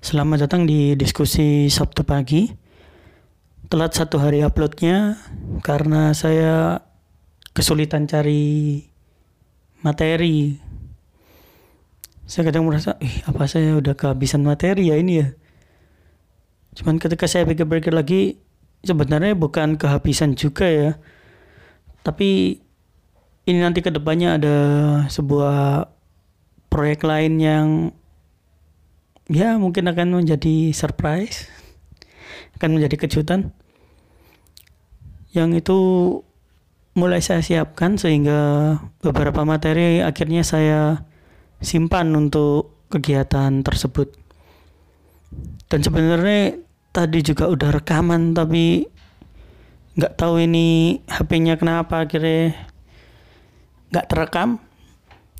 Selamat datang di diskusi Sabtu pagi. Telat satu hari uploadnya karena saya kesulitan cari materi. Saya kadang merasa, ih apa saya udah kehabisan materi ya ini ya. Cuman ketika saya pikir-pikir lagi, sebenarnya bukan kehabisan juga ya. Tapi ini nanti ke depannya ada sebuah proyek lain yang ya mungkin akan menjadi surprise akan menjadi kejutan. Yang itu mulai saya siapkan sehingga beberapa materi akhirnya saya simpan untuk kegiatan tersebut. Dan sebenarnya tadi juga udah rekaman tapi nggak tahu ini HP-nya kenapa akhirnya nggak terekam.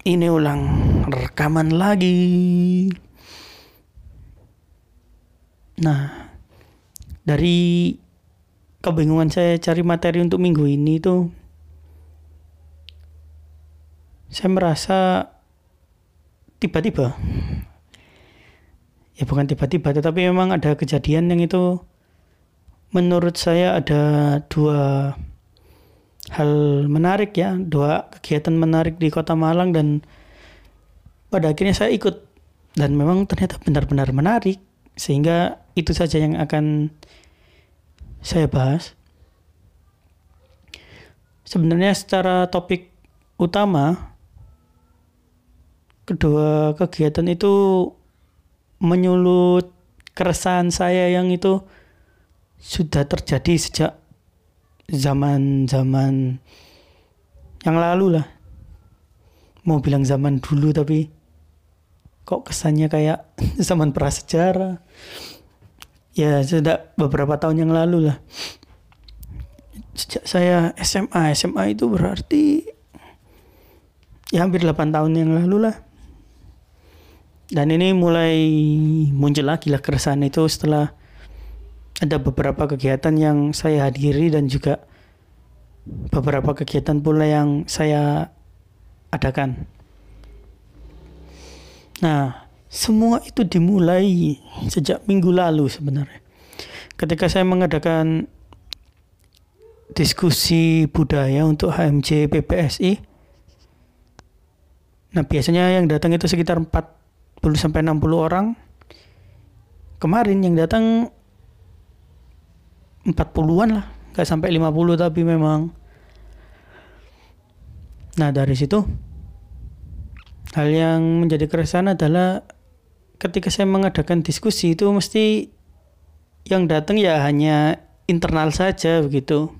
Ini ulang rekaman lagi. Nah dari kebingungan saya cari materi untuk minggu ini tuh saya merasa tiba-tiba. Ya bukan tiba-tiba tetapi memang ada kejadian yang itu menurut saya ada dua hal menarik ya dua kegiatan menarik di kota Malang dan pada akhirnya saya ikut dan memang ternyata benar-benar menarik sehingga itu saja yang akan saya bahas sebenarnya secara topik utama kedua kegiatan itu menyulut keresahan saya yang itu sudah terjadi sejak zaman-zaman yang lalu lah. Mau bilang zaman dulu tapi kok kesannya kayak zaman prasejarah. Ya sudah beberapa tahun yang lalu lah. Sejak saya SMA, SMA itu berarti ya hampir 8 tahun yang lalu lah. Dan ini mulai muncul lagi lah keresahan itu setelah ada beberapa kegiatan yang saya hadiri dan juga beberapa kegiatan pula yang saya adakan. Nah, semua itu dimulai sejak minggu lalu sebenarnya. Ketika saya mengadakan diskusi budaya untuk HMJ PPSI. Nah, biasanya yang datang itu sekitar 40 sampai 60 orang. Kemarin yang datang 40-an lah nggak sampai 50 tapi memang nah dari situ hal yang menjadi keresahan adalah ketika saya mengadakan diskusi itu mesti yang datang ya hanya internal saja begitu.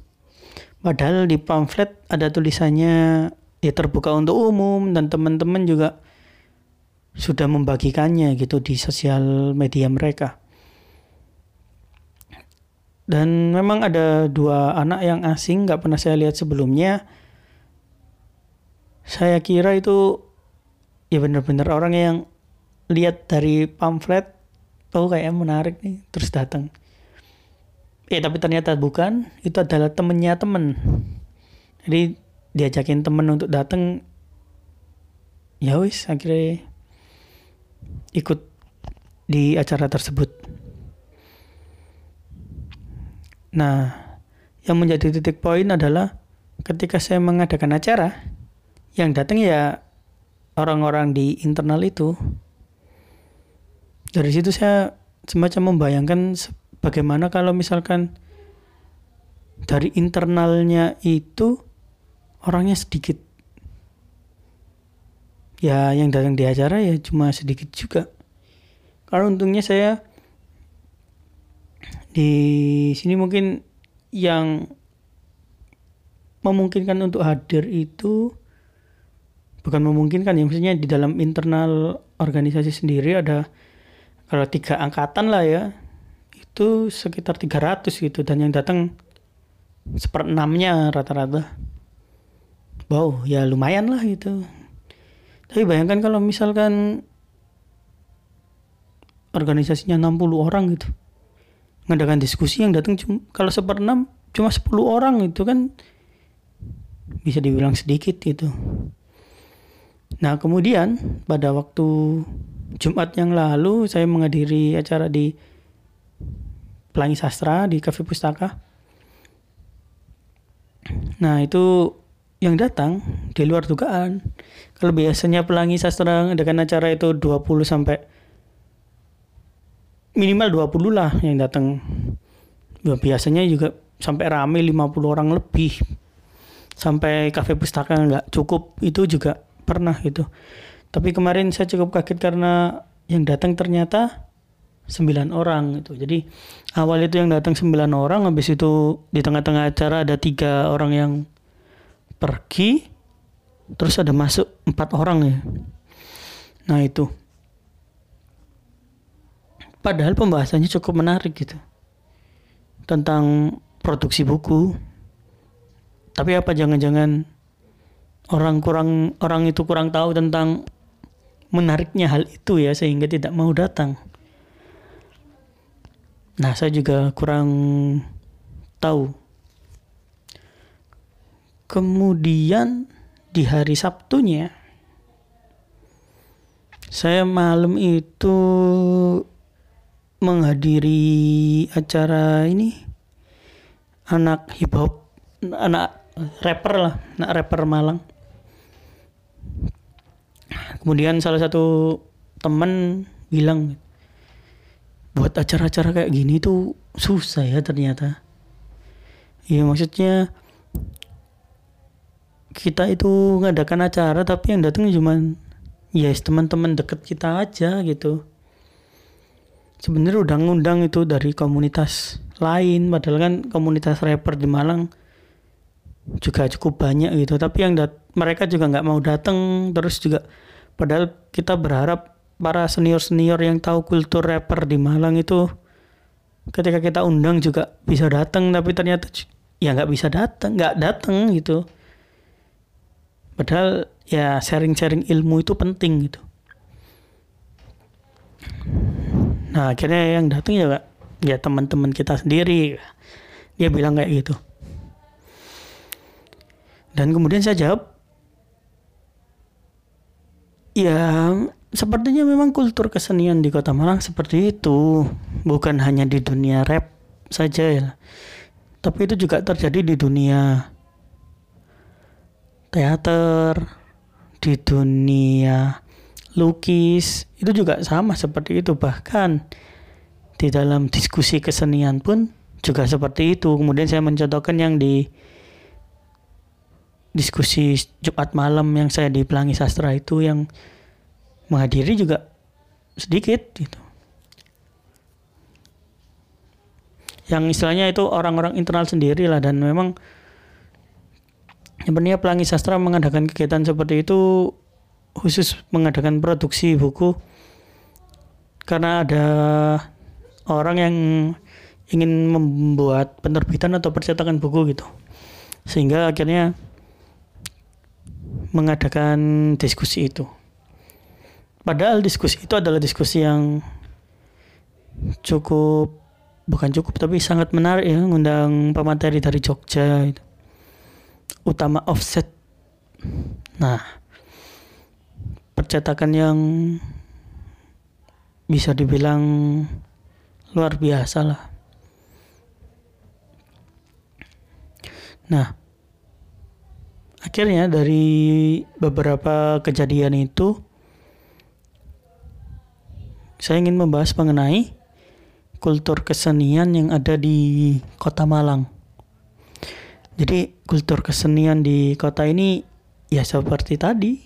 Padahal di pamflet ada tulisannya ya terbuka untuk umum dan teman-teman juga sudah membagikannya gitu di sosial media mereka. Dan memang ada dua anak yang asing nggak pernah saya lihat sebelumnya. Saya kira itu ya benar-benar orang yang lihat dari pamflet oh kayak menarik nih terus datang ya tapi ternyata bukan. Itu adalah temennya temen. Jadi diajakin temen untuk datang ya wis akhirnya ikut di acara tersebut. Nah, yang menjadi titik poin adalah ketika saya mengadakan acara, yang datang ya orang-orang di internal itu. Dari situ saya semacam membayangkan bagaimana kalau misalkan dari internalnya itu orangnya sedikit. Ya yang datang di acara ya cuma sedikit juga. Kalau untungnya saya di sini mungkin yang memungkinkan untuk hadir itu bukan memungkinkan ya maksudnya di dalam internal organisasi sendiri ada kalau tiga angkatan lah ya itu sekitar 300 gitu dan yang datang seperenamnya rata-rata. Wow ya lumayan lah gitu. Tapi bayangkan kalau misalkan organisasinya 60 orang gitu ngadakan diskusi yang datang cuma kalau seperenam cuma 10 orang itu kan bisa dibilang sedikit gitu Nah kemudian pada waktu Jumat yang lalu saya menghadiri acara di Pelangi Sastra di Cafe Pustaka. Nah itu yang datang di luar dugaan. Kalau biasanya Pelangi Sastra dengan acara itu 20 sampai minimal 20 lah yang datang. Ya, biasanya juga sampai rame 50 orang lebih. Sampai kafe pustaka nggak cukup itu juga pernah itu. Tapi kemarin saya cukup kaget karena yang datang ternyata 9 orang itu. Jadi awal itu yang datang 9 orang habis itu di tengah-tengah acara ada tiga orang yang pergi terus ada masuk empat orang ya. Nah itu. Padahal pembahasannya cukup menarik gitu. Tentang produksi buku. Tapi apa jangan-jangan orang kurang orang itu kurang tahu tentang menariknya hal itu ya sehingga tidak mau datang. Nah, saya juga kurang tahu. Kemudian di hari Sabtunya saya malam itu menghadiri acara ini anak hip hop anak rapper lah anak rapper Malang kemudian salah satu teman bilang buat acara-acara kayak gini tuh susah ya ternyata. Ya maksudnya kita itu ngadakan acara tapi yang datang cuman ya yes, teman-teman deket kita aja gitu. Sebenarnya udah ngundang itu dari komunitas lain padahal kan komunitas rapper di Malang juga cukup banyak gitu. Tapi yang dat mereka juga nggak mau datang terus juga padahal kita berharap para senior senior yang tahu kultur rapper di Malang itu ketika kita undang juga bisa datang tapi ternyata ya nggak bisa datang nggak datang gitu. Padahal ya sharing-sharing ilmu itu penting gitu. Nah akhirnya yang datang ya ya teman-teman kita sendiri. Dia bilang kayak gitu. Dan kemudian saya jawab ya sepertinya memang kultur kesenian di kota Malang seperti itu bukan hanya di dunia rap saja ya tapi itu juga terjadi di dunia teater, di dunia lukis, itu juga sama seperti itu. Bahkan di dalam diskusi kesenian pun juga seperti itu. Kemudian saya mencontohkan yang di diskusi Jumat malam yang saya di Pelangi Sastra itu yang menghadiri juga sedikit gitu. Yang istilahnya itu orang-orang internal sendiri lah dan memang Sebenarnya Pelangi Sastra mengadakan kegiatan seperti itu khusus mengadakan produksi buku karena ada orang yang ingin membuat penerbitan atau percetakan buku gitu. Sehingga akhirnya mengadakan diskusi itu. Padahal diskusi itu adalah diskusi yang cukup bukan cukup tapi sangat menarik ya ngundang pemateri dari Jogja itu utama offset. Nah, percetakan yang bisa dibilang luar biasa lah. Nah, akhirnya dari beberapa kejadian itu saya ingin membahas mengenai kultur kesenian yang ada di Kota Malang. Jadi kultur kesenian di kota ini ya seperti tadi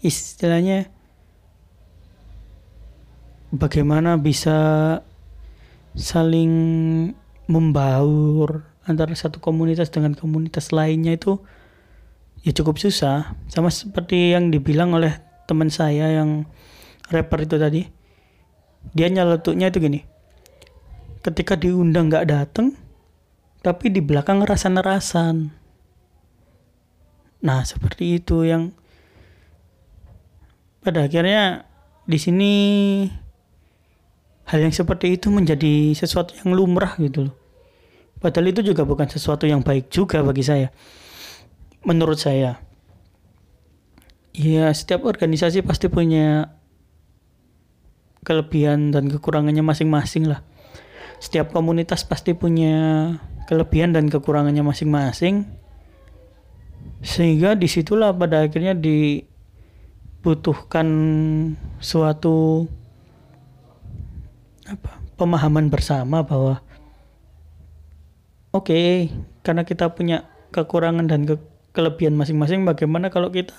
istilahnya bagaimana bisa saling membaur antara satu komunitas dengan komunitas lainnya itu ya cukup susah sama seperti yang dibilang oleh teman saya yang rapper itu tadi dia nyeletuknya itu gini ketika diundang nggak dateng tapi di belakang rasan-rasan. Nah, seperti itu yang pada akhirnya di sini hal yang seperti itu menjadi sesuatu yang lumrah gitu loh. Padahal itu juga bukan sesuatu yang baik juga bagi saya. Menurut saya. ya setiap organisasi pasti punya kelebihan dan kekurangannya masing-masing lah setiap komunitas pasti punya kelebihan dan kekurangannya masing-masing sehingga di situlah pada akhirnya dibutuhkan suatu apa pemahaman bersama bahwa oke okay, karena kita punya kekurangan dan ke kelebihan masing-masing bagaimana kalau kita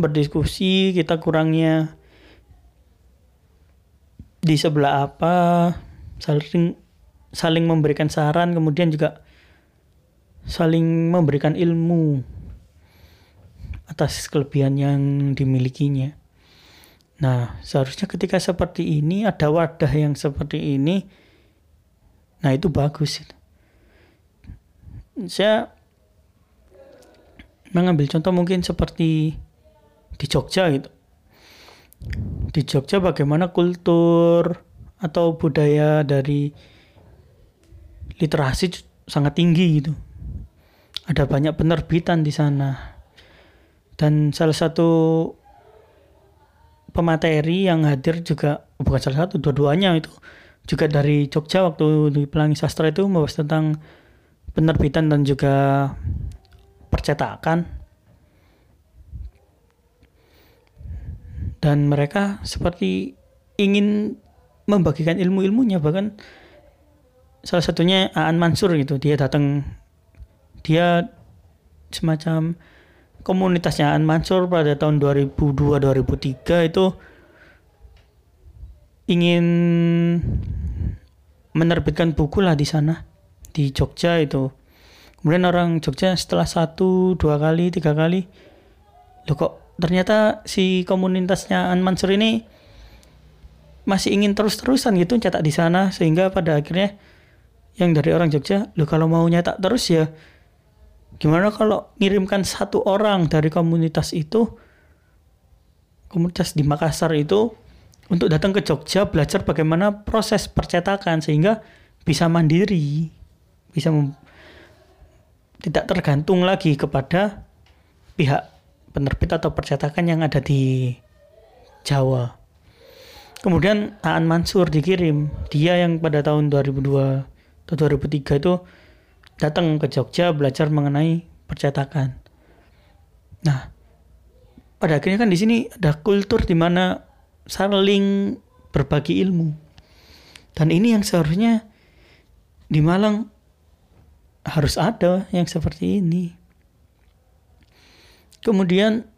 berdiskusi kita kurangnya di sebelah apa saling saling memberikan saran kemudian juga saling memberikan ilmu atas kelebihan yang dimilikinya. Nah, seharusnya ketika seperti ini ada wadah yang seperti ini, nah itu bagus. Saya mengambil contoh mungkin seperti di Jogja gitu. Di Jogja bagaimana kultur atau budaya dari literasi sangat tinggi gitu ada banyak penerbitan di sana dan salah satu pemateri yang hadir juga bukan salah satu dua-duanya itu juga dari Jogja waktu di Pelangi Sastra itu membahas tentang penerbitan dan juga percetakan dan mereka seperti ingin membagikan ilmu-ilmunya bahkan salah satunya Aan Mansur gitu dia datang dia semacam komunitasnya An Mansur pada tahun 2002-2003 itu ingin menerbitkan buku lah di sana di Jogja itu kemudian orang Jogja setelah satu dua kali tiga kali lo kok ternyata si komunitasnya An Mansur ini masih ingin terus-terusan gitu cetak di sana sehingga pada akhirnya yang dari orang Jogja lo kalau mau nyetak terus ya Gimana kalau ngirimkan satu orang dari komunitas itu, komunitas di Makassar itu, untuk datang ke Jogja belajar bagaimana proses percetakan sehingga bisa mandiri, bisa tidak tergantung lagi kepada pihak penerbit atau percetakan yang ada di Jawa. Kemudian Aan Mansur dikirim, dia yang pada tahun 2002 atau 2003 itu datang ke Jogja belajar mengenai percetakan. Nah, pada akhirnya kan di sini ada kultur di mana saling berbagi ilmu. Dan ini yang seharusnya di Malang harus ada yang seperti ini. Kemudian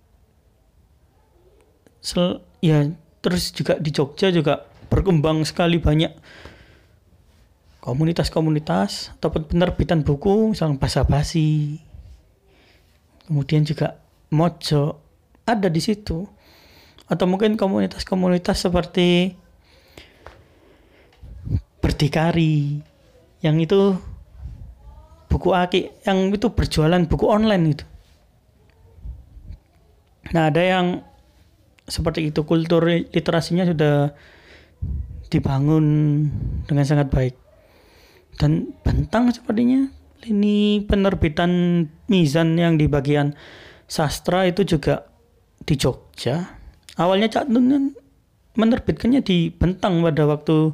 sel, ya terus juga di Jogja juga berkembang sekali banyak komunitas-komunitas ataupun penerbitan buku misalnya bahasa basi kemudian juga mojo ada di situ atau mungkin komunitas-komunitas seperti berdikari yang itu buku aki yang itu berjualan buku online itu. Nah ada yang seperti itu kultur literasinya sudah dibangun dengan sangat baik. Dan bentang sepertinya ini penerbitan Mizan yang di bagian sastra itu juga di Jogja. Awalnya Cak Nun menerbitkannya di Bentang pada waktu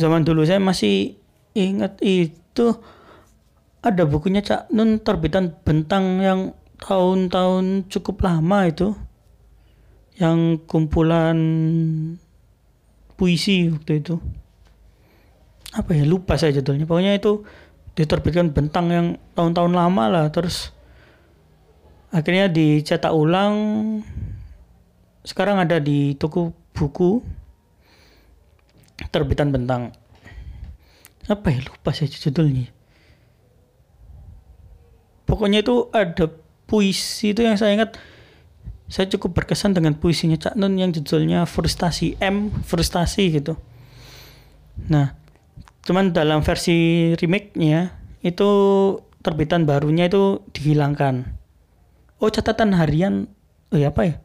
zaman dulu. Saya masih ingat itu ada bukunya Cak. Nun terbitan Bentang yang tahun-tahun cukup lama itu. Yang kumpulan puisi waktu itu. Apa ya? Lupa saya judulnya. Pokoknya itu diterbitkan bentang yang tahun-tahun lama lah. Terus akhirnya dicetak ulang. Sekarang ada di toko buku terbitan bentang. Apa ya? Lupa saya judulnya pokoknya itu ada puisi itu yang saya ingat saya cukup berkesan dengan puisinya Cak Nun yang judulnya frustasi M frustasi gitu nah Cuman dalam versi remake-nya itu terbitan barunya itu dihilangkan. Oh catatan harian, oh ya apa ya?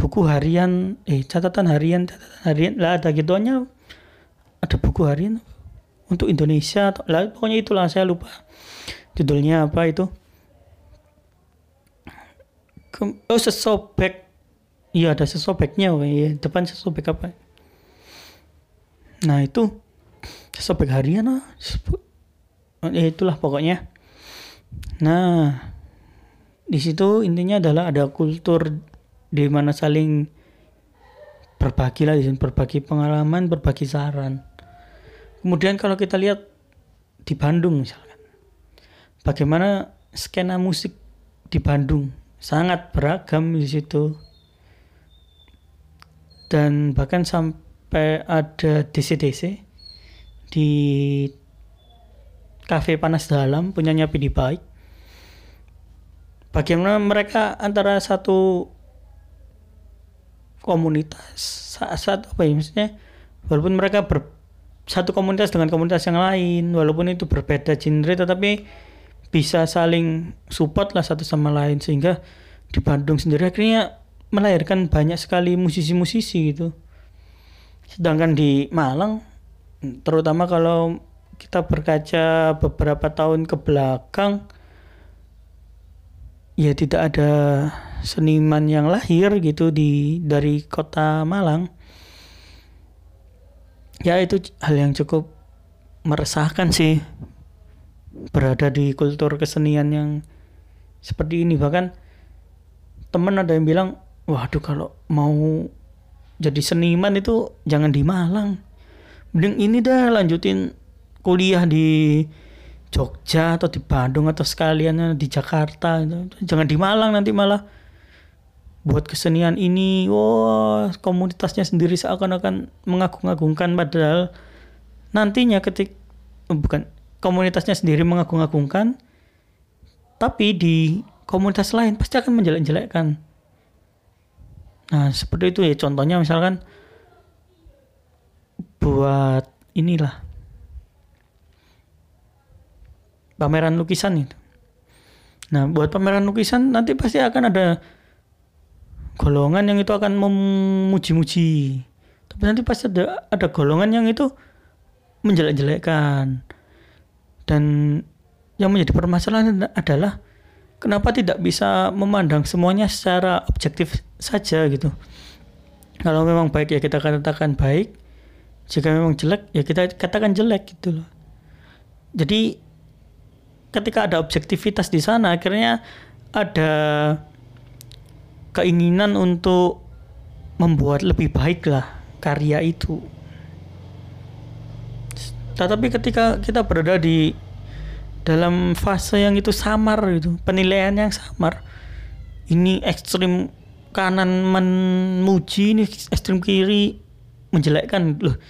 Buku harian, eh catatan harian, catatan harian lah ada gituannya. Ada buku harian untuk Indonesia, lah pokoknya itulah saya lupa judulnya apa itu. Ke- oh sesobek iya ada sesobeknya oh, iya. depan sesobek apa? Nah itu. Sesobek harian lah Sepo- ya itulah pokoknya. Nah di situ intinya adalah ada kultur di mana saling berbagi lah berbagi pengalaman berbagi saran. Kemudian kalau kita lihat di Bandung misalkan. Bagaimana skena musik di Bandung sangat beragam di situ. Dan bahkan sampai ada DC-DC di kafe panas dalam punyanya PD Baik. Bagaimana mereka antara satu komunitas saat, apa ya maksudnya? Walaupun mereka ber, satu komunitas dengan komunitas yang lain walaupun itu berbeda genre tetapi bisa saling support lah satu sama lain sehingga di Bandung sendiri akhirnya melahirkan banyak sekali musisi-musisi gitu. Sedangkan di Malang terutama kalau kita berkaca beberapa tahun ke belakang ya tidak ada seniman yang lahir gitu di dari kota Malang. Ya itu hal yang cukup meresahkan sih berada di kultur kesenian yang seperti ini. Bahkan temen ada yang bilang waduh kalau mau jadi seniman itu jangan di Malang. Mending ini dah lanjutin kuliah di Jogja atau di Bandung atau sekalian di Jakarta gitu. jangan di Malang nanti malah buat kesenian ini. Wah komunitasnya sendiri seakan-akan mengagung-agungkan padahal nantinya ketik eh, bukan komunitasnya sendiri mengagung-agungkan tapi di komunitas lain pasti akan menjelek-jelekkan. Nah seperti itu ya contohnya misalkan buat inilah. Pameran lukisan itu. Nah buat pameran lukisan nanti pasti akan ada golongan yang itu akan memuji-muji. Tapi nanti pasti ada ada golongan yang itu menjelek-jelekkan dan yang menjadi permasalahan adalah kenapa tidak bisa memandang semuanya secara objektif saja gitu. Kalau memang baik ya kita katakan baik. Jika memang jelek ya kita katakan jelek gitu loh. Jadi ketika ada objektivitas di sana akhirnya ada keinginan untuk membuat lebih baik lah karya itu tetapi ketika kita berada di dalam fase yang itu samar itu penilaian yang samar ini ekstrim kanan memuji ini ekstrim kiri menjelekkan. Loh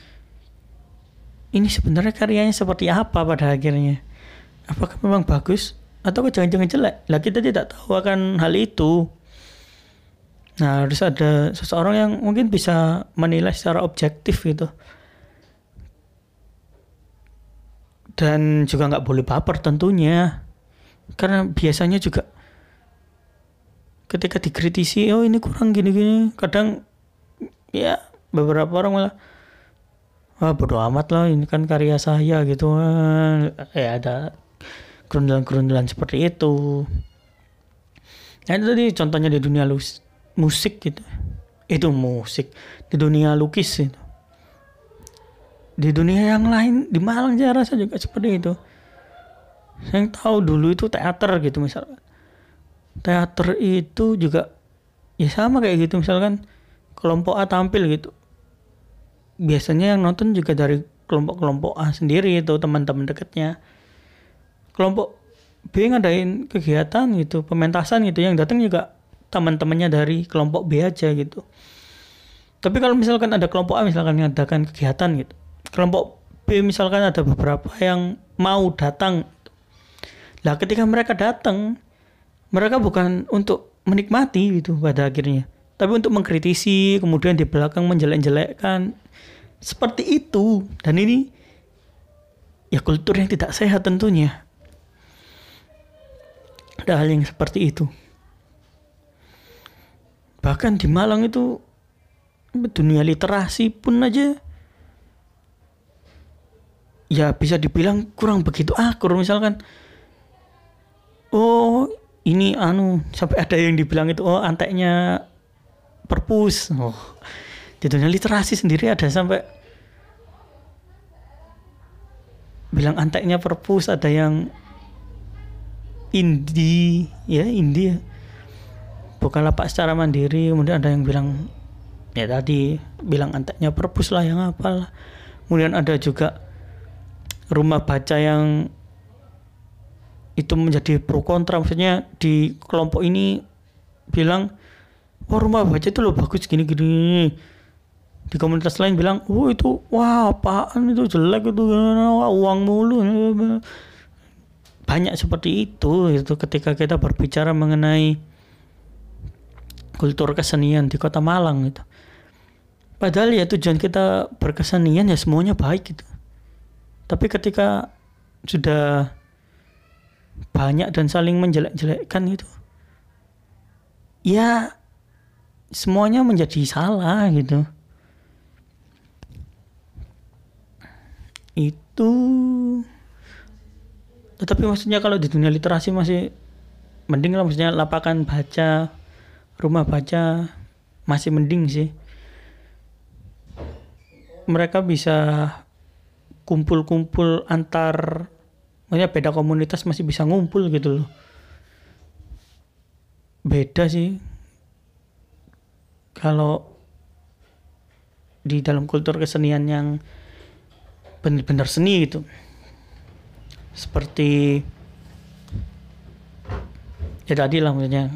ini sebenarnya karyanya seperti apa pada akhirnya? Apakah memang bagus atau jangan-jangan jelek? Lah kita tidak tahu akan hal itu. Nah harus ada seseorang yang mungkin bisa menilai secara objektif gitu dan juga nggak boleh baper tentunya. Karena biasanya juga ketika dikritisi oh ini kurang gini-gini kadang ya beberapa orang malah wah bodo amat lah ini kan karya saya gitu. Ya ada gerundelan-gerundelan seperti itu. Nah itu tadi contohnya di dunia lus musik gitu. Itu musik di dunia lukis itu di dunia yang lain di Malang saya rasa juga seperti itu. Saya tahu dulu itu teater gitu misalkan. Teater itu juga ya sama kayak gitu misalkan kelompok A tampil gitu. Biasanya yang nonton juga dari kelompok-kelompok A sendiri itu teman-teman dekatnya. Kelompok B ngadain kegiatan gitu pementasan gitu yang datang juga teman-temannya dari kelompok B aja gitu. Tapi kalau misalkan ada kelompok A misalkan ngadakan kegiatan gitu kelompok B misalkan ada beberapa yang mau datang. Lah ketika mereka datang mereka bukan untuk menikmati gitu pada akhirnya tapi untuk mengkritisi kemudian di belakang menjelek-jelekkan. Seperti itu. Dan ini ya kultur yang tidak sehat tentunya. Ada hal yang seperti itu. Bahkan di Malang itu dunia literasi pun aja ya bisa dibilang kurang begitu akur misalkan. Oh ini anu sampai ada yang dibilang itu oh anteknya perpus. Oh di dunia literasi sendiri ada sampai bilang anteknya perpus ada yang indie ya indie ya. bukan lapak secara mandiri kemudian ada yang bilang ya tadi bilang anteknya perpus lah yang apalah. Kemudian ada juga rumah baca yang itu menjadi pro kontra. Maksudnya di kelompok ini bilang wah rumah baca itu loh bagus gini gini di komunitas lain bilang oh itu wah apaan itu jelek itu wah, uang mulu. Banyak seperti itu itu ketika kita berbicara mengenai kultur kesenian di kota Malang itu padahal ya tujuan kita berkesenian ya semuanya baik gitu tapi ketika sudah banyak dan saling menjelek-jelekkan itu ya semuanya menjadi salah gitu. Itu tetapi maksudnya kalau di dunia literasi masih mending lah maksudnya lapakan baca rumah baca masih mending sih. Mereka bisa kumpul-kumpul antar maksudnya beda komunitas masih bisa ngumpul gitu loh. Beda sih. Kalau di dalam kultur kesenian yang benar-benar seni gitu. Seperti ya tadi lah maksudnya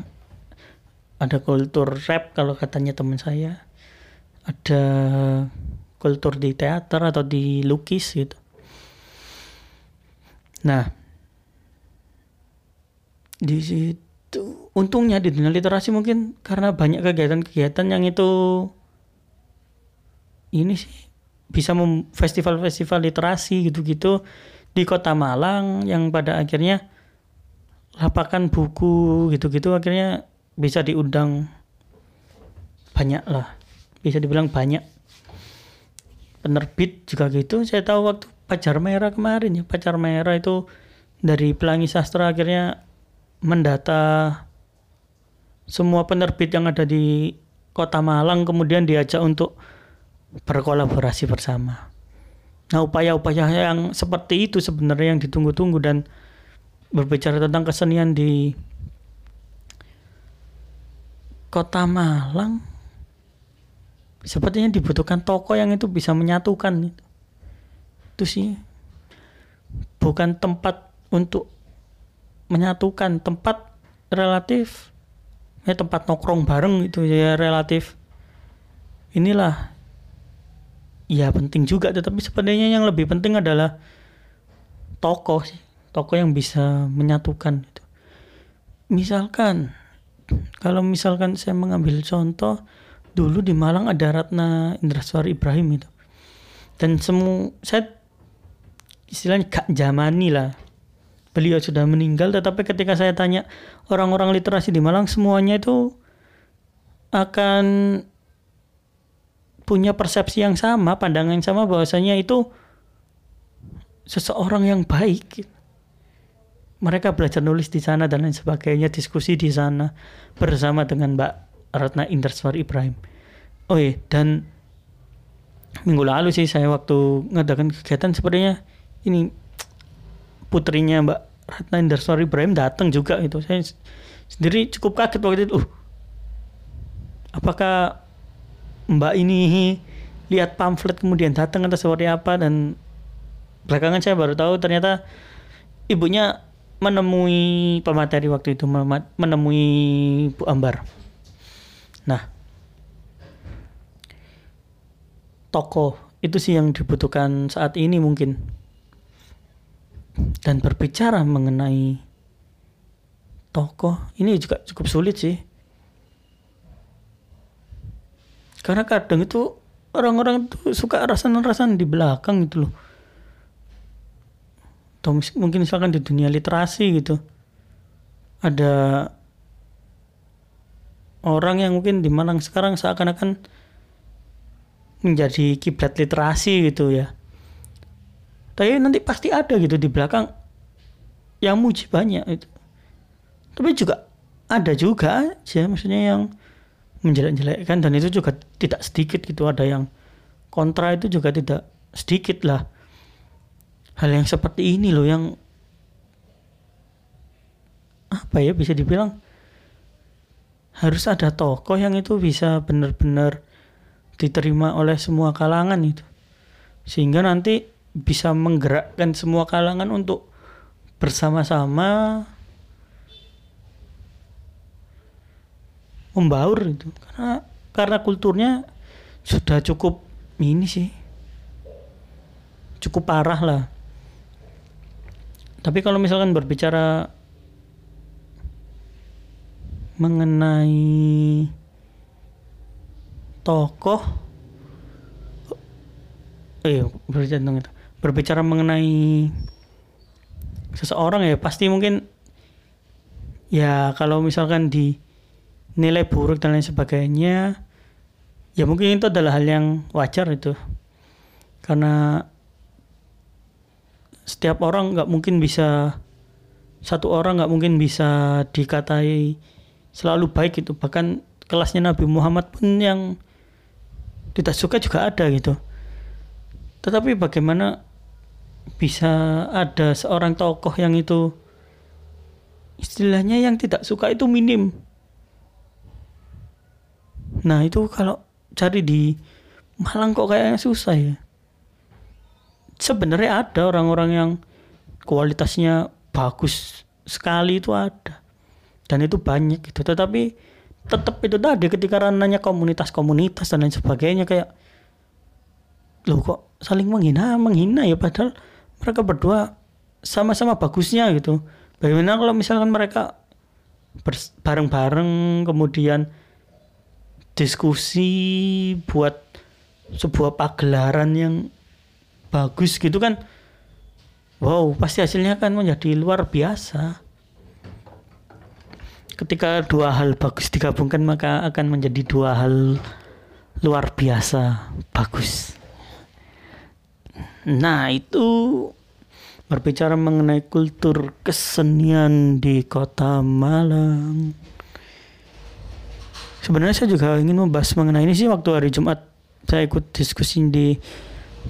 ada kultur rap kalau katanya teman saya. Ada kultur di teater atau di lukis gitu. Nah, di situ untungnya di dunia literasi mungkin karena banyak kegiatan-kegiatan yang itu ini sih bisa festival-festival literasi gitu-gitu di kota Malang yang pada akhirnya lapakan buku gitu-gitu akhirnya bisa diundang banyak lah. Bisa dibilang banyak penerbit juga gitu saya tahu waktu pacar merah kemarin ya pacar merah itu dari pelangi sastra akhirnya mendata semua penerbit yang ada di kota Malang kemudian diajak untuk berkolaborasi bersama. Nah upaya-upaya yang seperti itu sebenarnya yang ditunggu-tunggu dan berbicara tentang kesenian di kota Malang sepertinya dibutuhkan toko yang itu bisa menyatukan itu. Sih. Bukan tempat untuk menyatukan tempat relatif ya tempat nongkrong bareng itu ya relatif. Inilah ya penting juga tetapi sebenarnya yang lebih penting adalah toko sih toko yang bisa menyatukan itu. Misalkan kalau misalkan saya mengambil contoh dulu di Malang ada Ratna Indraswari Ibrahim itu. Dan semua saya istilahnya gak jamani lah. Beliau sudah meninggal tetapi ketika saya tanya orang-orang literasi di Malang semuanya itu akan punya persepsi yang sama pandangan yang sama bahwasanya itu seseorang yang baik. Mereka belajar nulis di sana dan lain sebagainya diskusi di sana bersama dengan Mbak Ratna Inderswar Ibrahim. Oh iya dan minggu lalu sih saya waktu ngadakan kegiatan sepertinya ini putrinya Mbak Ratna Indarswari Ibrahim datang juga itu saya sendiri cukup kaget waktu itu. Uh, apakah Mbak ini lihat pamflet kemudian datang atau seperti apa? Dan belakangan saya baru tahu ternyata ibunya menemui pemateri waktu itu menemui Bu Ambar. Nah, tokoh itu sih yang dibutuhkan saat ini mungkin. Dan berbicara mengenai tokoh ini juga cukup sulit sih. Karena kadang itu orang-orang tuh suka rasan-rasan di belakang gitu loh. Atau mungkin misalkan di dunia literasi gitu. Ada orang yang mungkin di Malang sekarang seakan-akan menjadi kiblat literasi gitu ya. Tapi nanti pasti ada gitu di belakang yang muji banyak itu. Tapi juga ada juga aja maksudnya yang menjelek-jelekkan dan itu juga tidak sedikit gitu. Ada yang kontra itu juga tidak sedikit lah. Hal yang seperti ini loh yang apa ya bisa dibilang harus ada tokoh yang itu bisa benar-benar diterima oleh semua kalangan itu. Sehingga nanti bisa menggerakkan semua kalangan untuk bersama-sama membaur itu. Karena karena kulturnya sudah cukup ini sih. Cukup parah lah. Tapi kalau misalkan berbicara mengenai tokoh eh berbicara itu. Berbicara mengenai seseorang ya pasti mungkin ya kalau misalkan di nilai buruk dan lain sebagainya ya mungkin itu adalah hal yang wajar itu. Karena setiap orang nggak mungkin bisa satu orang nggak mungkin bisa dikatai selalu baik itu bahkan kelasnya Nabi Muhammad pun yang tidak suka juga ada gitu. Tetapi bagaimana bisa ada seorang tokoh yang itu istilahnya yang tidak suka itu minim? Nah itu kalau cari di Malang kok kayaknya susah ya. Sebenarnya ada orang-orang yang kualitasnya bagus sekali itu ada dan itu banyak gitu. Tetapi tetap itu tadi ketika ranahnya komunitas-komunitas dan lain sebagainya kayak loh kok saling menghina menghina ya? Padahal mereka berdua sama-sama bagusnya gitu. Bagaimana kalau misalkan mereka bareng-bareng kemudian diskusi buat sebuah pagelaran yang bagus gitu kan wow pasti hasilnya kan menjadi luar biasa ketika dua hal bagus digabungkan maka akan menjadi dua hal luar biasa bagus. Nah, itu berbicara mengenai kultur kesenian di Kota Malang. Sebenarnya saya juga ingin membahas mengenai ini sih waktu hari Jumat saya ikut diskusi di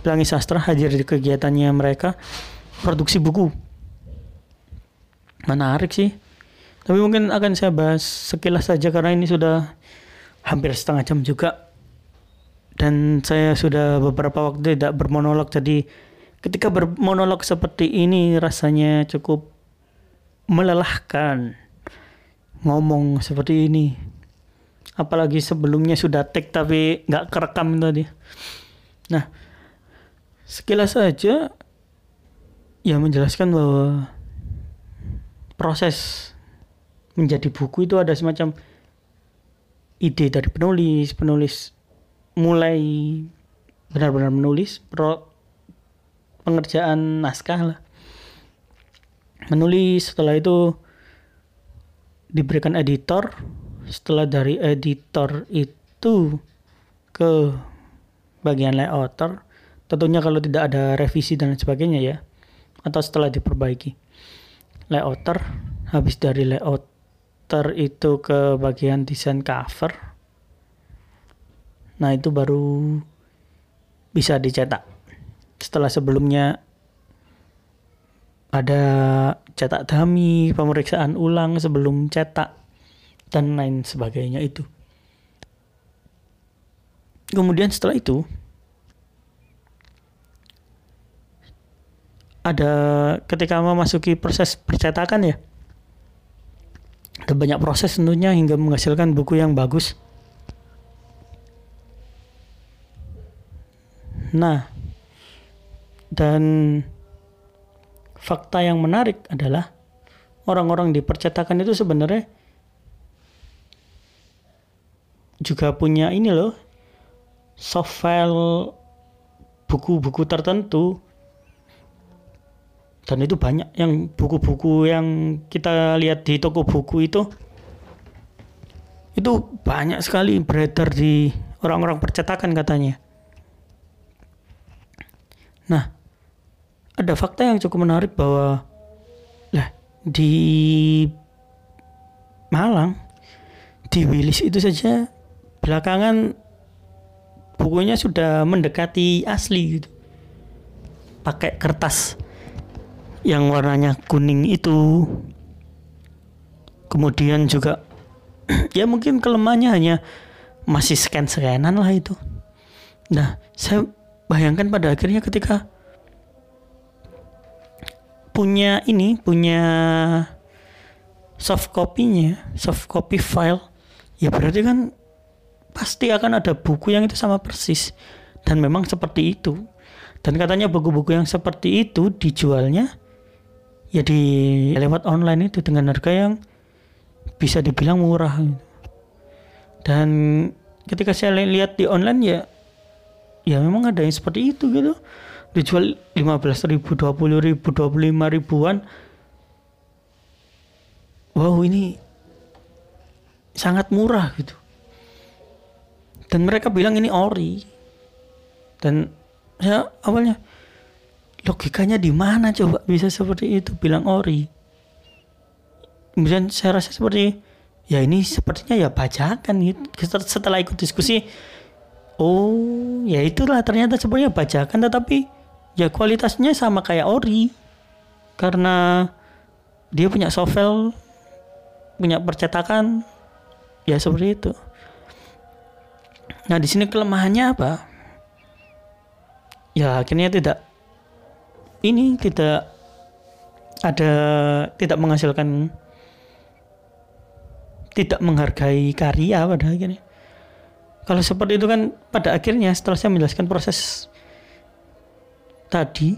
Pelangi Sastra hadir di kegiatannya mereka produksi buku. Menarik sih tapi mungkin akan saya bahas sekilas saja karena ini sudah hampir setengah jam juga. Dan saya sudah beberapa waktu tidak bermonolog. Jadi ketika bermonolog seperti ini rasanya cukup melelahkan ngomong seperti ini. Apalagi sebelumnya sudah take tapi nggak kerekam tadi. Nah sekilas saja ya menjelaskan bahwa proses menjadi buku itu ada semacam ide dari penulis penulis mulai benar-benar menulis pro pengerjaan naskah lah. Menulis setelah itu diberikan editor. Setelah dari editor itu ke bagian layouter tentunya kalau tidak ada revisi dan sebagainya ya atau setelah diperbaiki layouter habis dari layout ter itu ke bagian desain cover nah itu baru bisa dicetak setelah sebelumnya ada cetak dummy, pemeriksaan ulang sebelum cetak dan lain sebagainya itu. Kemudian setelah itu ada ketika memasuki proses percetakan ya ada banyak proses tentunya hingga menghasilkan buku yang bagus. Nah, dan fakta yang menarik adalah orang-orang di percetakan itu sebenarnya juga punya ini loh soft file buku-buku tertentu dan itu banyak yang buku-buku yang kita lihat di toko buku itu itu banyak sekali beredar di orang-orang percetakan katanya. Nah, ada fakta yang cukup menarik bahwa lah di Malang di Wilis itu saja belakangan bukunya sudah mendekati asli gitu pakai kertas yang warnanya kuning itu. Kemudian juga ya mungkin kelemahannya hanya masih scan-scanan lah itu. Nah saya bayangkan pada akhirnya ketika punya ini punya soft copy-nya soft copy file ya berarti kan pasti akan ada buku yang itu sama persis. Dan memang seperti itu. Dan katanya buku-buku yang seperti itu dijualnya ya di lewat online itu dengan harga yang bisa dibilang murah dan ketika saya lihat di online ya ya memang ada yang seperti itu gitu. Dijual 15 ribu 20 ribu 25 ribuan. Wow ini sangat murah gitu. Dan mereka bilang ini ori. Dan saya awalnya logikanya di mana coba bisa seperti itu? Bilang ori. Kemudian saya rasa seperti ya ini sepertinya ya bajakan gitu. Setelah ikut diskusi oh ya itulah ternyata sebenarnya bajakan tetapi ya kualitasnya sama kayak ori. Karena dia punya sovel punya percetakan ya seperti itu. Nah di sini kelemahannya apa? Ya akhirnya tidak ini tidak ada tidak menghasilkan tidak menghargai karya pada akhirnya. Kalau seperti itu kan pada akhirnya setelah saya menjelaskan proses tadi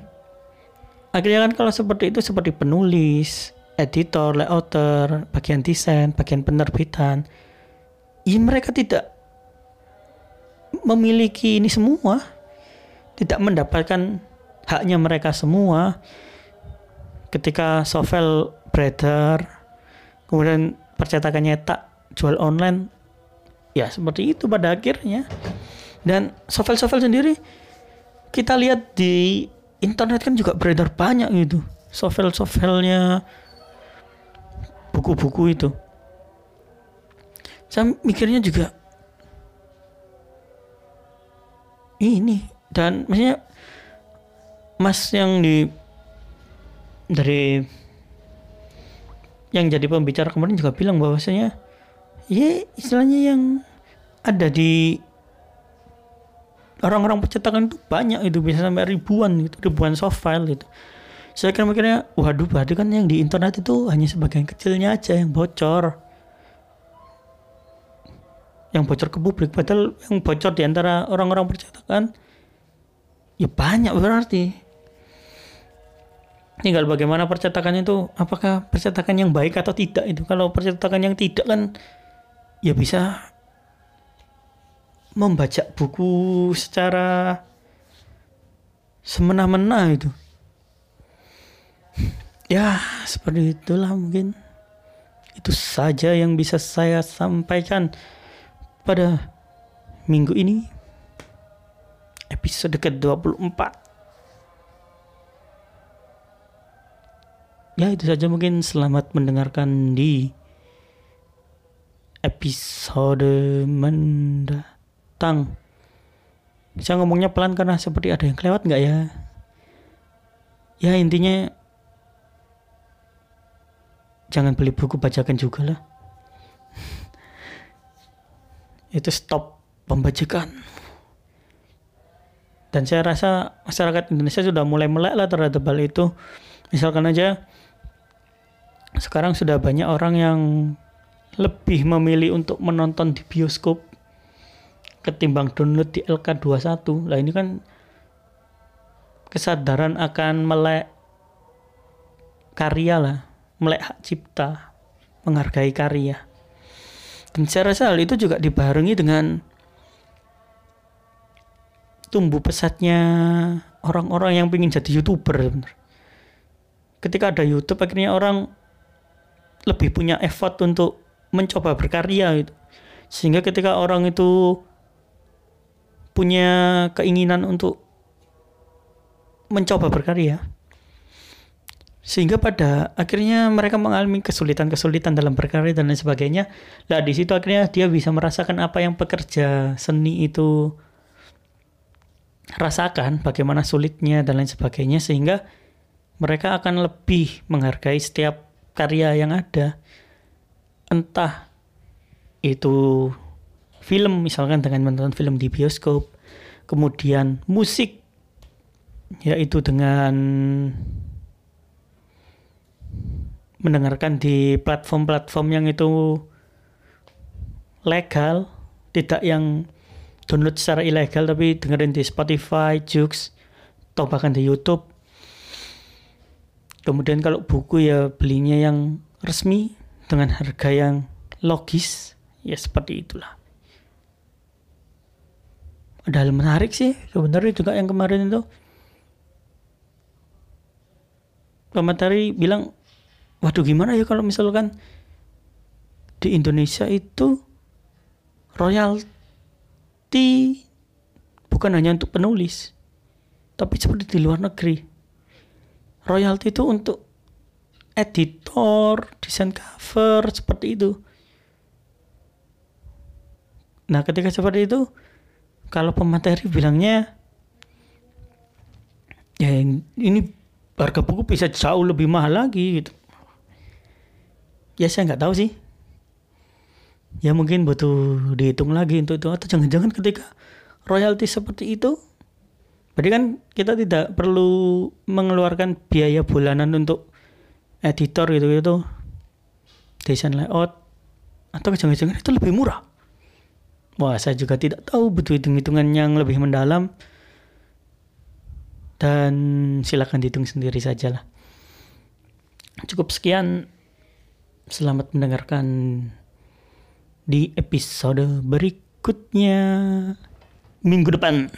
akhirnya kan kalau seperti itu seperti penulis editor, layouter, bagian desain, bagian penerbitan ya mereka tidak memiliki ini semua tidak mendapatkan haknya mereka semua ketika sovel beredar kemudian percetakannya tak jual online ya seperti itu pada akhirnya. Dan sovel-sovel sendiri kita lihat di internet kan juga beredar banyak gitu sovel-sovelnya buku-buku itu. Saya mikirnya juga ini dan maksudnya mas yang di dari yang jadi pembicara kemarin juga bilang bahwasanya ya istilahnya yang ada di orang-orang percetakan itu banyak itu bisa sampai ribuan gitu ribuan soft file gitu. Saya kira mikirnya waduh berarti kan yang di internet itu hanya sebagian kecilnya aja yang bocor. Yang bocor ke publik padahal yang bocor di antara orang-orang percetakan ya banyak berarti tinggal bagaimana percetakannya itu apakah percetakan yang baik atau tidak itu. Kalau percetakan yang tidak kan ya bisa membaca buku secara semena-mena itu. Ya seperti itulah mungkin. Itu saja yang bisa saya sampaikan pada minggu ini episode ke-24 ya itu saja mungkin. Selamat mendengarkan di episode mendatang. Saya ngomongnya pelan karena seperti ada yang kelewat nggak ya? Ya intinya jangan beli buku bacakan juga lah. Itu stop pembajakan. Dan saya rasa masyarakat Indonesia sudah mulai melek lah terhadap hal itu. Misalkan aja sekarang sudah banyak orang yang lebih memilih untuk menonton di bioskop ketimbang download di LK21 lah ini kan kesadaran akan melek karya lah melek hak cipta menghargai karya dan saya rasa hal itu juga dibarengi dengan tumbuh pesatnya orang-orang yang ingin jadi youtuber. Ketika ada YouTube akhirnya orang lebih punya effort untuk mencoba berkarya gitu. Sehingga ketika orang itu punya keinginan untuk mencoba berkarya, sehingga pada akhirnya mereka mengalami kesulitan-kesulitan dalam berkarya dan lain sebagainya. Lah di situ akhirnya dia bisa merasakan apa yang pekerja seni itu rasakan, bagaimana sulitnya dan lain sebagainya sehingga mereka akan lebih menghargai setiap karya yang ada. Entah itu film misalkan dengan menonton film di bioskop, kemudian musik yaitu dengan mendengarkan di platform-platform yang itu legal, tidak yang download secara ilegal tapi dengerin di Spotify, Joox, atau bahkan di YouTube. Kemudian kalau buku ya belinya yang resmi dengan harga yang logis, ya seperti itulah. Ada hal menarik sih sebenarnya juga yang kemarin itu. Pemateri bilang waduh gimana ya kalau misalkan di Indonesia itu royalti bukan hanya untuk penulis tapi seperti di luar negeri royalti itu untuk editor desain cover seperti itu. Nah ketika seperti itu kalau pemateri bilangnya ya ini harga buku bisa jauh lebih mahal lagi gitu. Ya saya nggak tahu sih. Ya mungkin butuh dihitung lagi untuk itu. Atau jangan-jangan ketika royalti seperti itu berarti kan kita tidak perlu mengeluarkan biaya bulanan untuk editor gitu gitu. Desain layout atau jangan-jangan itu lebih murah. Wah saya juga tidak tahu butuh hitung-hitungan yang lebih mendalam. Dan silakan dihitung sendiri saja lah cukup sekian. Selamat mendengarkan di episode berikutnya. Minggu depan.